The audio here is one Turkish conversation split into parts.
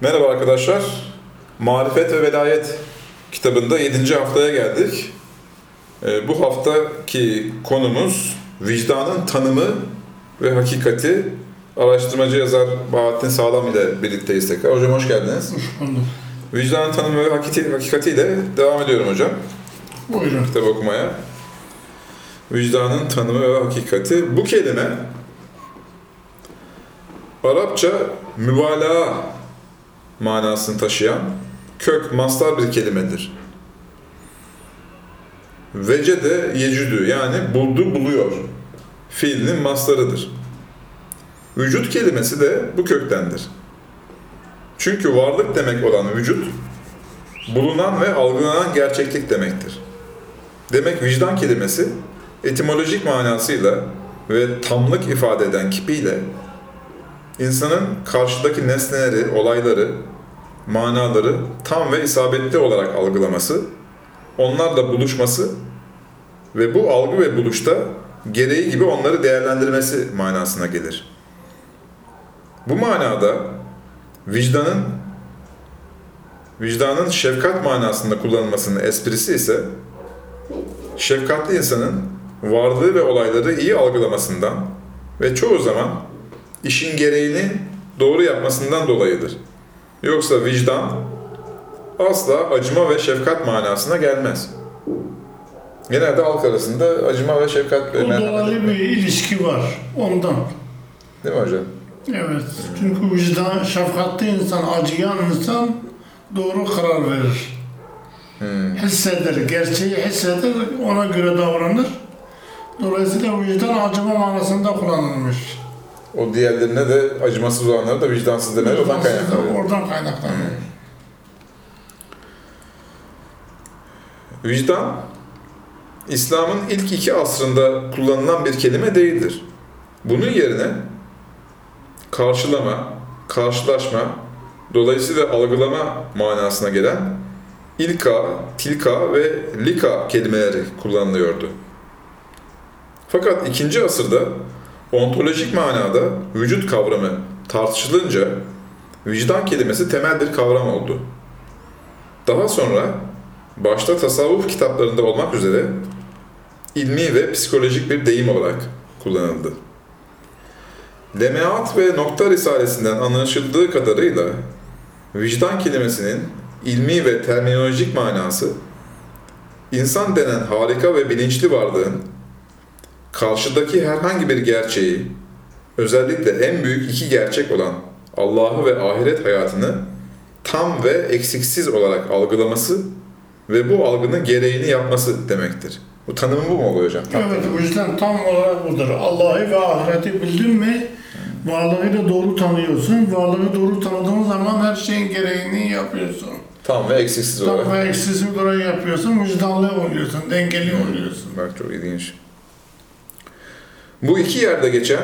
Merhaba arkadaşlar. Marifet ve Velayet kitabında 7. haftaya geldik. Ee, bu haftaki konumuz vicdanın tanımı ve hakikati. Araştırmacı yazar Bahattin Sağlam ile birlikteyiz tekrar. Hocam hoş geldiniz. Buldum. Vicdanın tanımı ve hakikati, hakikatiyle devam ediyorum hocam Buyurun. kitap okumaya. Vicdanın tanımı ve hakikati. Bu kelime Arapça mübalağa manasını taşıyan kök mastar bir kelimedir. Vece de yecüdü yani buldu buluyor fiilinin mastarıdır. Vücut kelimesi de bu köktendir. Çünkü varlık demek olan vücut, bulunan ve algılanan gerçeklik demektir. Demek vicdan kelimesi etimolojik manasıyla ve tamlık ifade eden kipiyle insanın karşıdaki nesneleri, olayları, manaları tam ve isabetli olarak algılaması, onlarla buluşması ve bu algı ve buluşta gereği gibi onları değerlendirmesi manasına gelir. Bu manada vicdanın vicdanın şefkat manasında kullanılmasının esprisi ise şefkatli insanın varlığı ve olayları iyi algılamasından ve çoğu zaman işin gereğini doğru yapmasından dolayıdır. Yoksa vicdan asla acıma ve şefkat manasına gelmez. Genelde halk arasında acıma ve şefkat ve O etmek. bir ilişki var ondan. Değil mi hocam? Evet. Çünkü vicdan, şefkatli insan, acıyan insan doğru karar verir. Hmm. Hisseder, gerçeği hisseder, ona göre davranır. Dolayısıyla vicdan acıma manasında kullanılmış. O diğerlerine de acımasız olanlara da vicdansız demeleri oradan kaynaklanıyor. Oradan kaynaklanıyor. Vicdan, İslam'ın ilk iki asrında kullanılan bir kelime değildir. Bunun yerine karşılama, karşılaşma, dolayısıyla algılama manasına gelen ilka, tilka ve lika kelimeleri kullanılıyordu. Fakat ikinci asırda ontolojik manada vücut kavramı tartışılınca vicdan kelimesi temel bir kavram oldu. Daha sonra başta tasavvuf kitaplarında olmak üzere ilmi ve psikolojik bir deyim olarak kullanıldı. Lemeat ve Nokta Risalesinden anlaşıldığı kadarıyla vicdan kelimesinin ilmi ve terminolojik manası insan denen harika ve bilinçli varlığın karşıdaki herhangi bir gerçeği, özellikle en büyük iki gerçek olan Allah'ı ve ahiret hayatını tam ve eksiksiz olarak algılaması ve bu algının gereğini yapması demektir. Bu tanımı bu mu oluyor hocam? Evet, vicdan tam olarak budur. Allah'ı ve ahireti bildin mi, varlığıyla doğru tanıyorsun. Varlığını doğru tanıdığın zaman her şeyin gereğini yapıyorsun. Tam ve eksiksiz olarak. Tam ve eksiksiz olarak yapıyorsun, vicdanlı oluyorsun, dengeli oluyorsun. Bak çok ilginç. Bu iki yerde geçen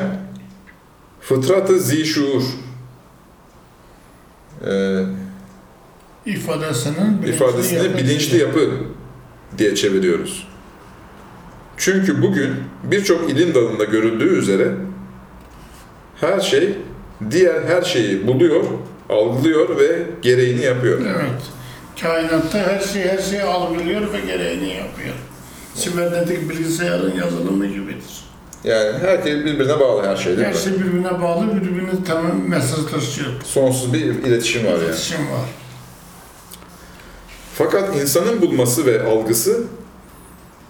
fıtratı zişuur e, ifadesinin bilinçli ifadesini yapı- bilinçli yapı diye çeviriyoruz. Çünkü bugün birçok ilim dalında görüldüğü üzere her şey diğer her şeyi buluyor, algılıyor ve gereğini yapıyor. Evet. Kainatta her şey her şeyi algılıyor ve gereğini yapıyor. Sibernetik bilgisayarın yazılımı gibidir. Yani herkes birbirine bağlı her şey değil Her mi? şey birbirine bağlı, birbirine tamam mesaj taşıyor. Sonsuz bir iletişim var yani. İletişim var. Fakat insanın bulması ve algısı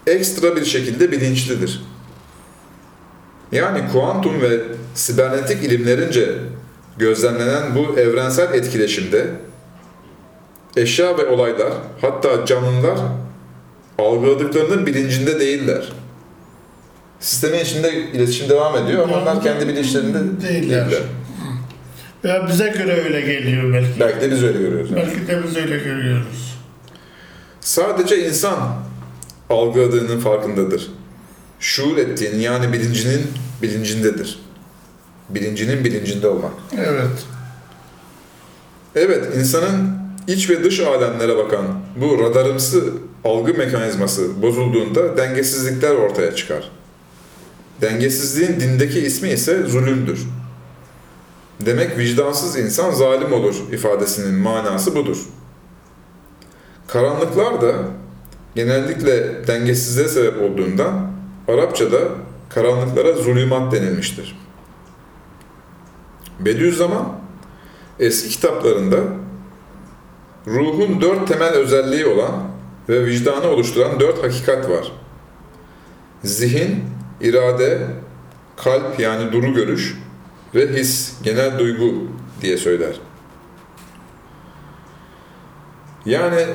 ekstra bir şekilde bilinçlidir. Yani kuantum ve sibernetik ilimlerince gözlemlenen bu evrensel etkileşimde eşya ve olaylar hatta canlılar algıladıklarının bilincinde değiller. Sistemin içinde iletişim devam ediyor ama onlar kendi bilinçlerinde Değiller. değiller. Veya bize göre öyle geliyor belki. Belki de biz öyle görüyoruz. Belki de biz öyle görüyoruz. Sadece insan algıladığının farkındadır. Şuur ettiğinin yani bilincinin bilincindedir. Bilincinin bilincinde olmak. Evet. Evet, insanın iç ve dış alemlere bakan bu radarımsı algı mekanizması bozulduğunda dengesizlikler ortaya çıkar. Dengesizliğin dindeki ismi ise zulümdür. Demek vicdansız insan zalim olur ifadesinin manası budur. Karanlıklar da genellikle dengesizliğe sebep olduğundan Arapçada karanlıklara zulümat denilmiştir. Bediüzzaman eski kitaplarında ruhun dört temel özelliği olan ve vicdanı oluşturan dört hakikat var. Zihin, irade, kalp yani duru görüş ve his, genel duygu diye söyler. Yani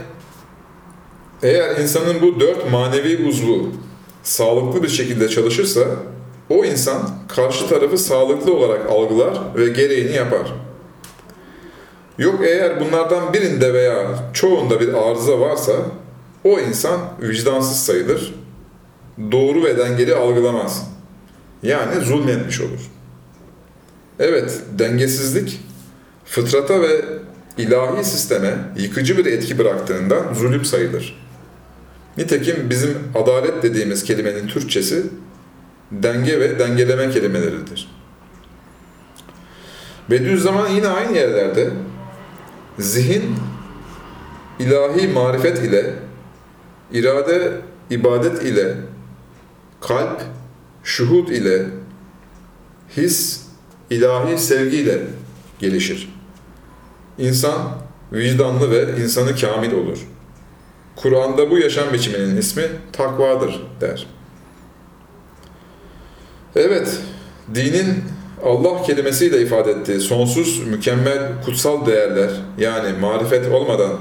eğer insanın bu dört manevi uzvu sağlıklı bir şekilde çalışırsa o insan karşı tarafı sağlıklı olarak algılar ve gereğini yapar. Yok eğer bunlardan birinde veya çoğunda bir arıza varsa o insan vicdansız sayılır, doğru ve dengeli algılamaz. Yani zulmetmiş olur. Evet, dengesizlik fıtrata ve ilahi sisteme yıkıcı bir etki bıraktığından zulüm sayılır. Nitekim bizim adalet dediğimiz kelimenin Türkçesi denge ve dengeleme kelimeleridir. Bediüzzaman yine aynı yerlerde zihin ilahi marifet ile, irade ibadet ile, kalp şuhud ile, his ilahi sevgi ile gelişir. İnsan vicdanlı ve insanı kamil olur. Kur'an'da bu yaşam biçiminin ismi takvadır der. Evet, dinin Allah kelimesiyle ifade ettiği sonsuz, mükemmel, kutsal değerler yani marifet olmadan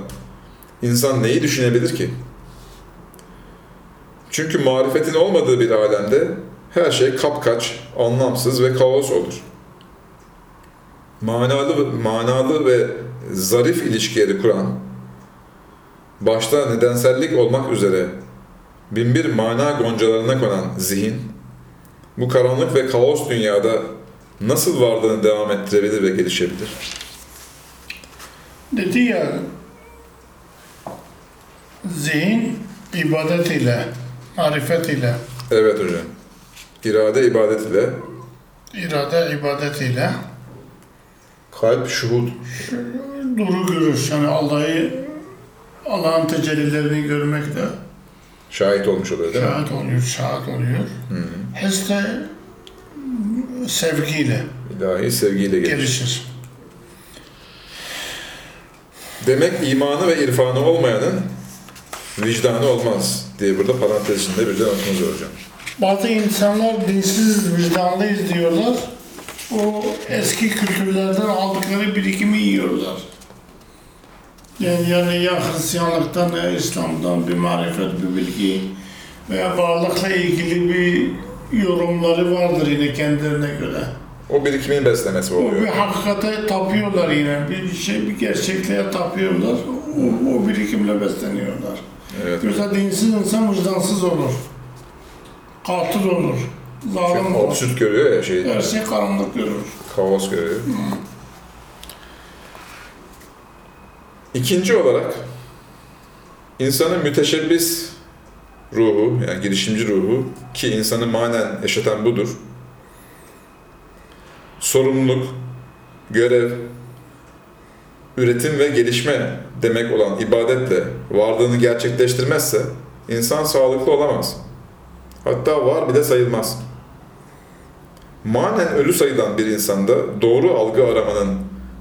insan neyi düşünebilir ki? Çünkü marifetin olmadığı bir alemde her şey kapkaç, anlamsız ve kaos olur. Manalı, manalı ve zarif ilişkileri kuran, başta nedensellik olmak üzere binbir mana goncalarına konan zihin, bu karanlık ve kaos dünyada nasıl varlığını devam ettirebilir ve gelişebilir? Dedi ya zihin ibadet ile, marifet ile, Evet hocam. İrade ibadet ile, irade ibadet ile kalp şuhud. duru görüş yani Allah'ı Allah'ın tecellilerini görmekte Şahit olmuş oluyor değil mi? şahit oluyor, şahit oluyor. His de sevgiyle İlahi sevgiyle gelir. gelişir. Demek imanı ve irfanı olmayanın vicdanı olmaz diye burada parantez içinde bir de notumuz var hocam. Bazı insanlar dinsiz, vicdanlıyız diyorlar. O eski kültürlerden aldıkları birikimi yiyorlar. Yani, yani ya Hristiyanlıktan ya İslam'dan bir marifet, bir bilgi veya varlıkla ilgili bir yorumları vardır yine kendilerine göre. O birikimin beslemesi O bir oluyor. hakikate tapıyorlar yine. Bir şey, bir gerçekliğe tapıyorlar. O, o birikimle besleniyorlar. Evet. Yoksa dinsiz insan vicdansız olur. Katil olur. Zalim Şey, olur. absürt görüyor ya şey, Her şey karanlık görür. kaos görüyor. İkinci olarak insanın müteşebbis ruhu yani girişimci ruhu ki insanı manen yaşatan budur. Sorumluluk, görev, üretim ve gelişme demek olan ibadetle varlığını gerçekleştirmezse insan sağlıklı olamaz. Hatta var bile sayılmaz. Manen ölü sayılan bir insanda doğru algı aramanın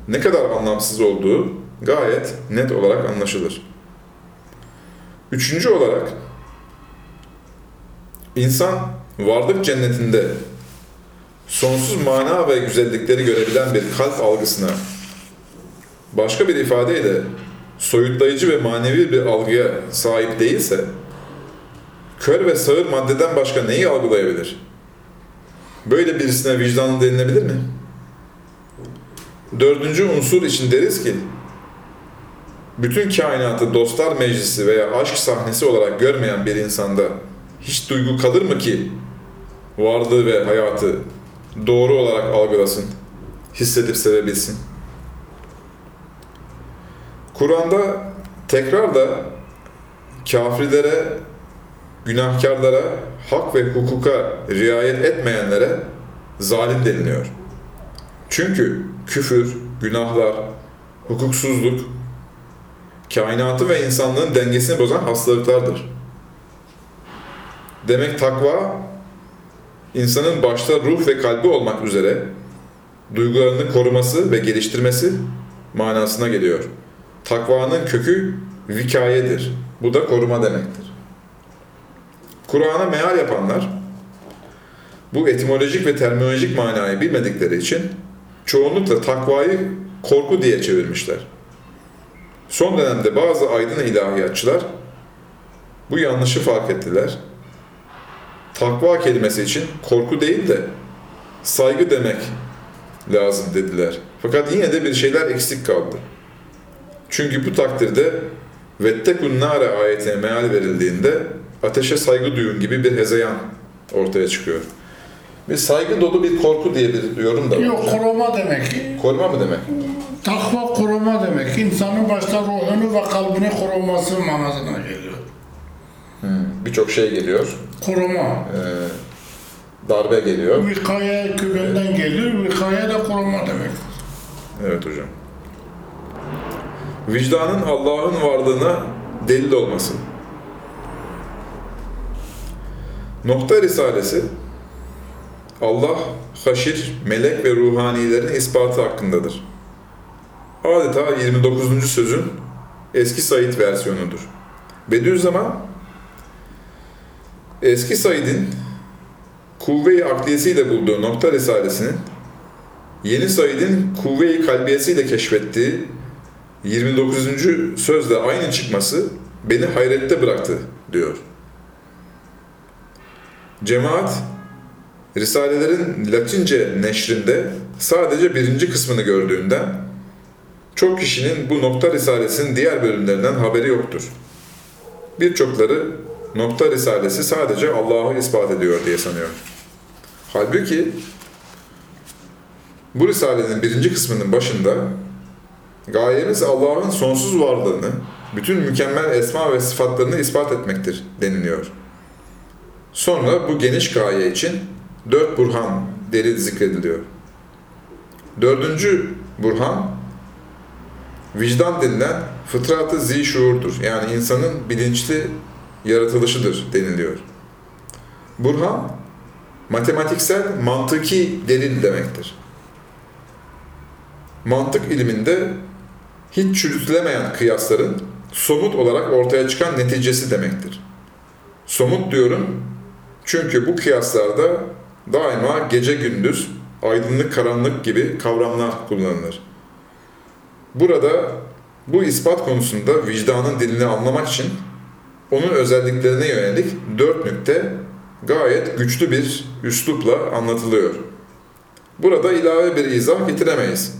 ne kadar anlamsız olduğu gayet net olarak anlaşılır. Üçüncü olarak insan varlık cennetinde sonsuz mana ve güzellikleri görebilen bir kalp algısına başka bir ifadeyle soyutlayıcı ve manevi bir algıya sahip değilse kör ve sağır maddeden başka neyi algılayabilir? Böyle birisine vicdanlı denilebilir mi? Dördüncü unsur için deriz ki, bütün kainatı dostlar meclisi veya aşk sahnesi olarak görmeyen bir insanda hiç duygu kalır mı ki varlığı ve hayatı doğru olarak algılasın, hissedip sevebilsin? Kur'an'da tekrar da kafirlere, günahkarlara, hak ve hukuka riayet etmeyenlere zalim deniliyor. Çünkü küfür, günahlar, hukuksuzluk, kainatı ve insanlığın dengesini bozan hastalıklardır. Demek takva, insanın başta ruh ve kalbi olmak üzere duygularını koruması ve geliştirmesi manasına geliyor. Takvanın kökü vikayedir. Bu da koruma demektir. Kur'an'a meal yapanlar bu etimolojik ve terminolojik manayı bilmedikleri için çoğunlukla takvayı korku diye çevirmişler. Son dönemde bazı aydın ilahiyatçılar bu yanlışı fark ettiler. Takva kelimesi için korku değil de saygı demek lazım dediler. Fakat yine de bir şeyler eksik kaldı. Çünkü bu takdirde Vettekun nare ayetine meal verildiğinde ateşe saygı duyun gibi bir hezeyan ortaya çıkıyor. Bir saygı dolu bir korku diye bir yorum da var. Yok koruma demek. Koruma mı demek? Takva koruma demek. İnsanın başta ruhunu ve kalbini koruması manasına geliyor. Birçok şey geliyor. Koruma. Ee, darbe geliyor. Vikaye kökünden gelir. Vikaye de koruma demek. Evet hocam. Vicdanın Allah'ın varlığına delil olması. Nokta Risalesi Allah, haşir, melek ve ruhanilerin ispatı hakkındadır. Adeta 29. sözün eski Said versiyonudur. Bediüzzaman, eski Said'in kuvve-i akliyesiyle bulduğu nokta risalesinin Yeni Said'in kuvve-i kalbiyesiyle keşfettiği 29. sözle aynı çıkması beni hayrette bıraktı diyor. Cemaat, Risalelerin Latince neşrinde sadece birinci kısmını gördüğünden çok kişinin bu nokta risalesinin diğer bölümlerinden haberi yoktur. Birçokları nokta risalesi sadece Allah'ı ispat ediyor diye sanıyor. Halbuki bu risalenin birinci kısmının başında gayemiz Allah'ın sonsuz varlığını, bütün mükemmel esma ve sıfatlarını ispat etmektir deniliyor. Sonra bu geniş gaye için dört burhan delil zikrediliyor. Dördüncü burhan, vicdan denilen fıtratı zi şuurdur. Yani insanın bilinçli yaratılışıdır deniliyor. Burhan, matematiksel, mantıki delil demektir. Mantık iliminde hiç çürütülemeyen kıyasların somut olarak ortaya çıkan neticesi demektir. Somut diyorum çünkü bu kıyaslarda daima gece gündüz, aydınlık karanlık gibi kavramlar kullanılır. Burada bu ispat konusunda vicdanın dilini anlamak için onun özelliklerine yönelik dört nükte gayet güçlü bir üslupla anlatılıyor. Burada ilave bir izah getiremeyiz.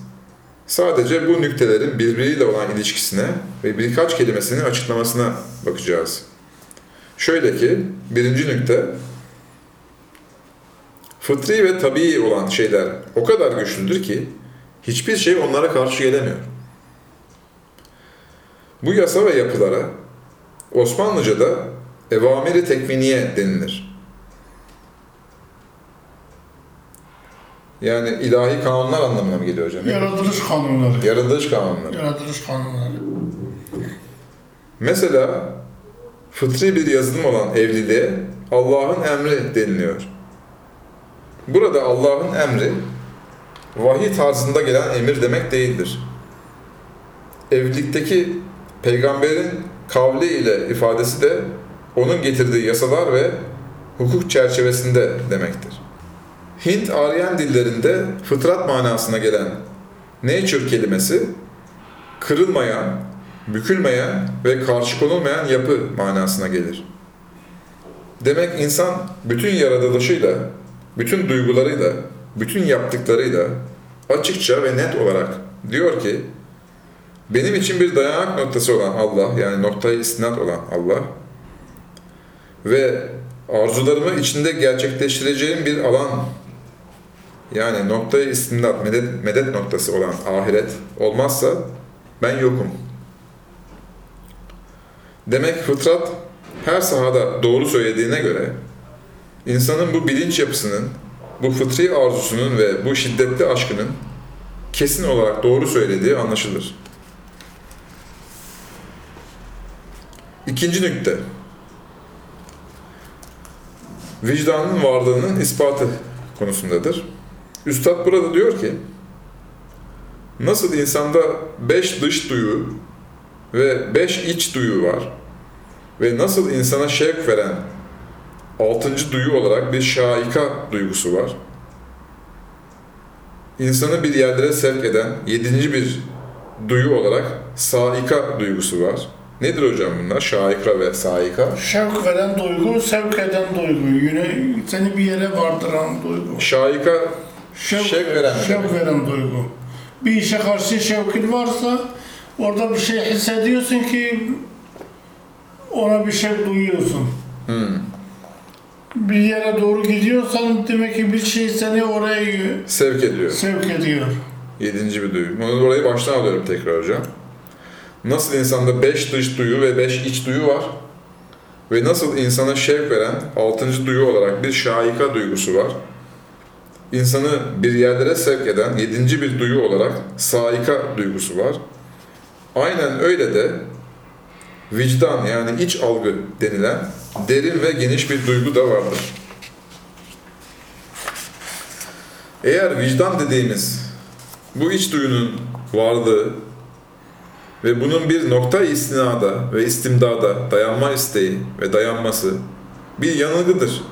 Sadece bu nüktelerin birbiriyle olan ilişkisine ve birkaç kelimesinin açıklamasına bakacağız. Şöyle ki, birinci nükte, fıtri ve tabii olan şeyler o kadar güçlüdür ki, hiçbir şey onlara karşı gelemiyor. Bu yasa ve yapılara Osmanlıca'da evamiri tekviniye denilir. Yani ilahi kanunlar anlamına mı geliyor hocam? Yaratılış kanunları. Yaratılış kanunları. Yaratılış kanunları. Mesela fıtri bir yazılım olan evliliğe Allah'ın emri deniliyor. Burada Allah'ın emri vahiy tarzında gelen emir demek değildir. Evlilikteki peygamberin kavli ile ifadesi de onun getirdiği yasalar ve hukuk çerçevesinde demektir. Hint Aryan dillerinde fıtrat manasına gelen nature kelimesi kırılmayan, bükülmeyen ve karşı konulmayan yapı manasına gelir. Demek insan bütün yaratılışıyla, bütün duygularıyla, bütün yaptıklarıyla açıkça ve net olarak diyor ki benim için bir dayanak noktası olan Allah, yani noktayı istinat olan Allah ve arzularımı içinde gerçekleştireceğim bir alan, yani noktayı istinat, medet, medet noktası olan ahiret olmazsa ben yokum. Demek fıtrat her sahada doğru söylediğine göre insanın bu bilinç yapısının, bu fıtri arzusunun ve bu şiddetli aşkının kesin olarak doğru söylediği anlaşılır. İkinci nükte. Vicdanın varlığının ispatı konusundadır. Üstad burada diyor ki, nasıl insanda beş dış duyu ve beş iç duyu var ve nasıl insana şevk veren altıncı duyu olarak bir şaika duygusu var. İnsanı bir yerlere sevk eden yedinci bir duyu olarak saika duygusu var. Nedir hocam bunlar? Şaika ve saika. Şevk veren duygu, sevk eden duygu. Yine seni bir yere vardıran duygu. Şaika şevk veren şevk veren duygu. Bir işe karşı şevkin varsa orada bir şey hissediyorsun ki ona bir şey duyuyorsun. Hmm. Bir yere doğru gidiyorsan demek ki bir şey seni oraya sevk ediyor. sevk ediyor. Yedinci bir duyu. Onu orayı baştan alıyorum tekrar hocam. Nasıl insanda beş dış duyu ve beş iç duyu var ve nasıl insana şevk veren altıncı duyu olarak bir şaika duygusu var. İnsanı bir yerlere sevk eden yedinci bir duyu olarak saika duygusu var. Aynen öyle de vicdan yani iç algı denilen derin ve geniş bir duygu da vardır. Eğer vicdan dediğimiz bu iç duyunun varlığı ve bunun bir nokta istinada ve istimdada dayanma isteği ve dayanması bir yanılgıdır,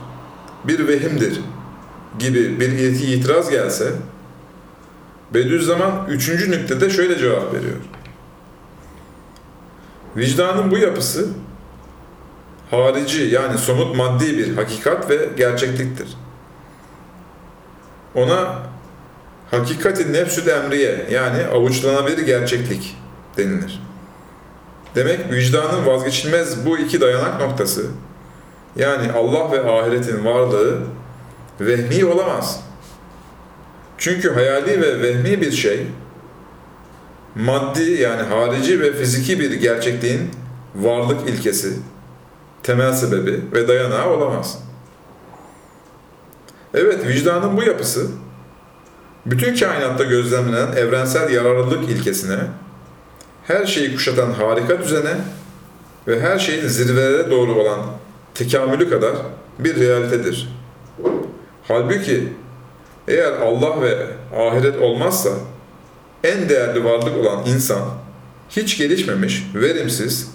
bir vehimdir gibi bir itiraz gelse Bediüzzaman üçüncü nüktede şöyle cevap veriyor. Vicdanın bu yapısı harici yani somut maddi bir hakikat ve gerçekliktir. Ona hakikati nefsül emriye yani avuçlanabilir gerçeklik denilir. Demek vicdanın vazgeçilmez bu iki dayanak noktası yani Allah ve ahiretin varlığı vehmi olamaz. Çünkü hayali ve vehmi bir şey maddi yani harici ve fiziki bir gerçekliğin varlık ilkesi, temel sebebi ve dayanağı olamaz. Evet, vicdanın bu yapısı bütün kainatta gözlemlenen evrensel yararlılık ilkesine, her şeyi kuşatan harika düzene ve her şeyin zirvelere doğru olan tekamülü kadar bir realitedir. Halbuki eğer Allah ve ahiret olmazsa en değerli varlık olan insan hiç gelişmemiş, verimsiz,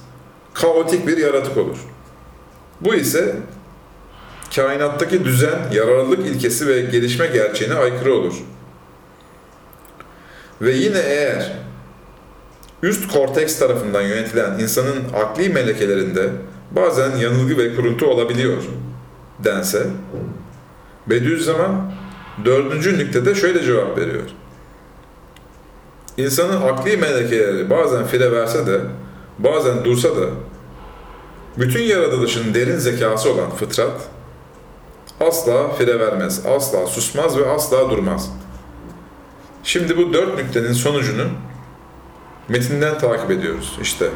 kaotik bir yaratık olur. Bu ise kainattaki düzen, yararlılık ilkesi ve gelişme gerçeğine aykırı olur. Ve yine eğer üst korteks tarafından yönetilen insanın akli melekelerinde bazen yanılgı ve kuruntu olabiliyor dense, Bediüzzaman dördüncü nüktede şöyle cevap veriyor. İnsanın akli melekeleri bazen fire verse de, bazen dursa da, bütün yaratılışın derin zekası olan fıtrat, asla fire vermez, asla susmaz ve asla durmaz. Şimdi bu dört nüktenin sonucunu metinden takip ediyoruz işte.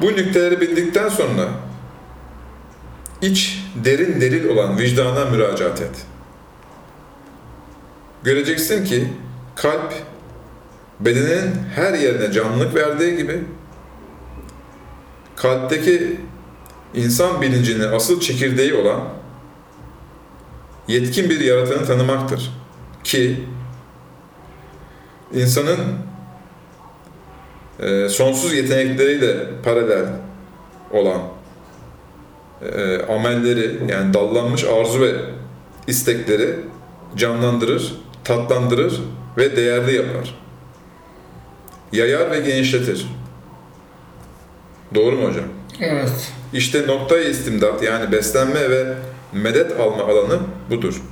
Bu nükteleri bildikten sonra iç derin delil olan vicdana müracaat et. Göreceksin ki kalp bedenin her yerine canlılık verdiği gibi kalpteki insan bilincinin asıl çekirdeği olan yetkin bir yaratanı tanımaktır. Ki insanın e, sonsuz yetenekleriyle paralel olan e, amelleri yani dallanmış arzu ve istekleri canlandırır, tatlandırır ve değerli yapar. Yayar ve genişletir. Doğru mu hocam? Evet. İşte noktayı istimdat yani beslenme ve medet alma alanı budur.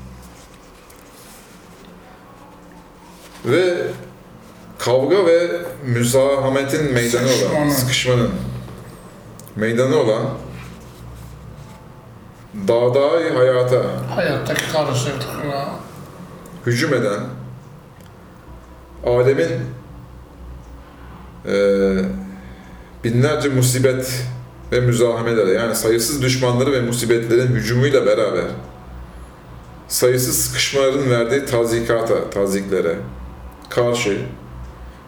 Ve kavga ve müzahametin meydanı olan, Sıkışmanın. sıkışmanın meydanı olan dağdağ hayata. Hayattaki karışıklıkla hücum eden alemin eee, binlerce musibet ve müzahamelere yani sayısız düşmanları ve musibetlerin hücumuyla beraber sayısız sıkışmaların verdiği tazikata, taziklere karşı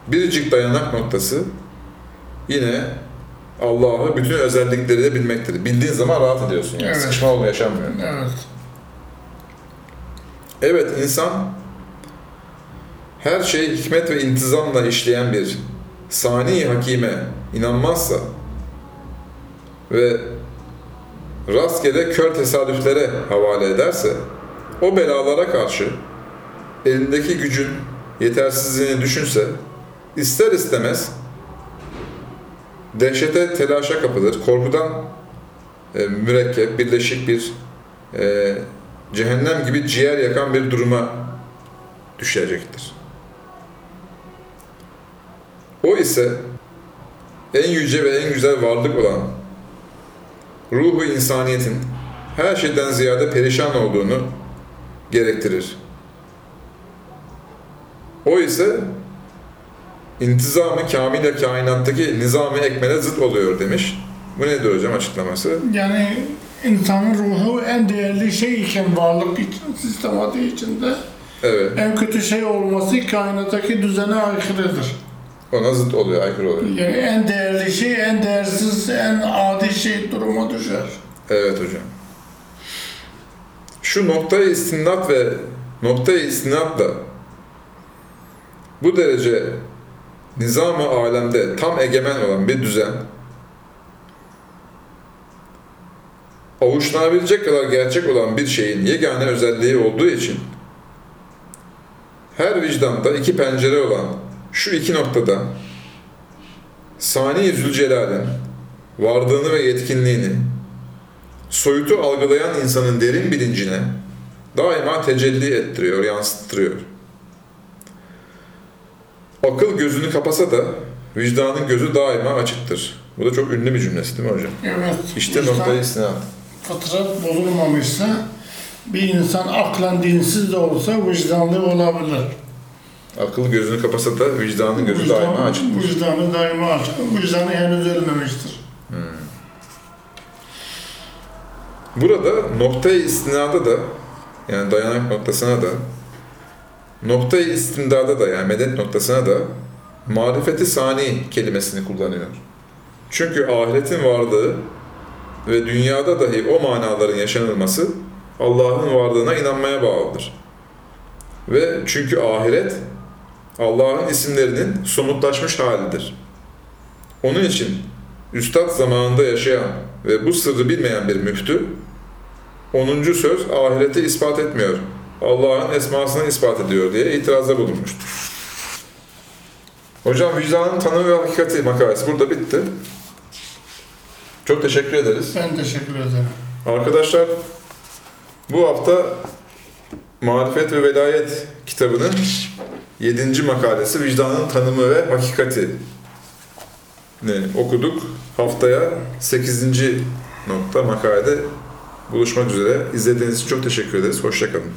biricik dayanak noktası yine Allah'ı bütün özellikleriyle bilmektir. Bildiğin zaman rahat ediyorsun yani. Evet. Sıkışma olma yaşanmıyor. Evet. Evet insan her şeyi hikmet ve intizamla işleyen bir sani hakime inanmazsa ve rastgele kör tesadüflere havale ederse o belalara karşı elindeki gücün yetersizliğini düşünse ister istemez dehşete telaşa kapılır, korkudan e, mürekkep, birleşik bir e, cehennem gibi ciğer yakan bir duruma düşecektir. O ise en yüce ve en güzel varlık olan ruhu insaniyetin her şeyden ziyade perişan olduğunu gerektirir. O ise intizamı kamile kainattaki nizam-ı ekmele zıt oluyor demiş. Bu nedir hocam açıklaması? Yani insanın ruhu en değerli şey iken varlık için, sistematiği içinde Evet, en kötü şey olması kainattaki düzene aykırıdır. ona zıt oluyor, aykırı oluyor. Yani en değerli şey, en değersiz, en adi şey duruma düşer. Evet hocam. Şu noktayı istinat ve noktayı istinatla bu derece nizam-ı alemde tam egemen olan bir düzen avuçlanabilecek kadar gerçek olan bir şeyin yegane özelliği olduğu için her vicdanda iki pencere olan şu iki noktada Sani Zülcelal'in vardığını ve yetkinliğini soyutu algılayan insanın derin bilincine daima tecelli ettiriyor, yansıttırıyor. Akıl gözünü kapasa da vicdanın gözü daima açıktır. Bu da çok ünlü bir cümlesi değil mi hocam? Evet. İşte noktayı istinat. Fıtrat bozulmamışsa bir insan aklen dinsiz de olsa vicdanlı olabilir. Akıl gözünü kapasa da vicdanın gözü daima açıktır. Vicdanı daima açık. Vicdanı henüz ölmemiştir. Burada noktayı istinada da yani dayanak noktasına da noktayı istindada da yani medet noktasına da marifeti sani kelimesini kullanıyor. Çünkü ahiretin varlığı ve dünyada dahi o manaların yaşanılması Allah'ın varlığına inanmaya bağlıdır. Ve çünkü ahiret Allah'ın isimlerinin somutlaşmış halidir. Onun için Üstad zamanında yaşayan ve bu sırrı bilmeyen bir müftü 10. söz ahireti ispat etmiyor. Allah'ın esmasını ispat ediyor diye itirazda bulunmuştur. Hocam vicdanın tanımı ve hakikati makalesi burada bitti. Çok teşekkür ederiz. Ben teşekkür ederim. Arkadaşlar bu hafta Marifet ve Velayet kitabının 7. makalesi vicdanın tanımı ve hakikati ne okuduk. Haftaya 8. nokta makalede buluşmak üzere. İzlediğiniz için çok teşekkür ederiz. Hoşçakalın.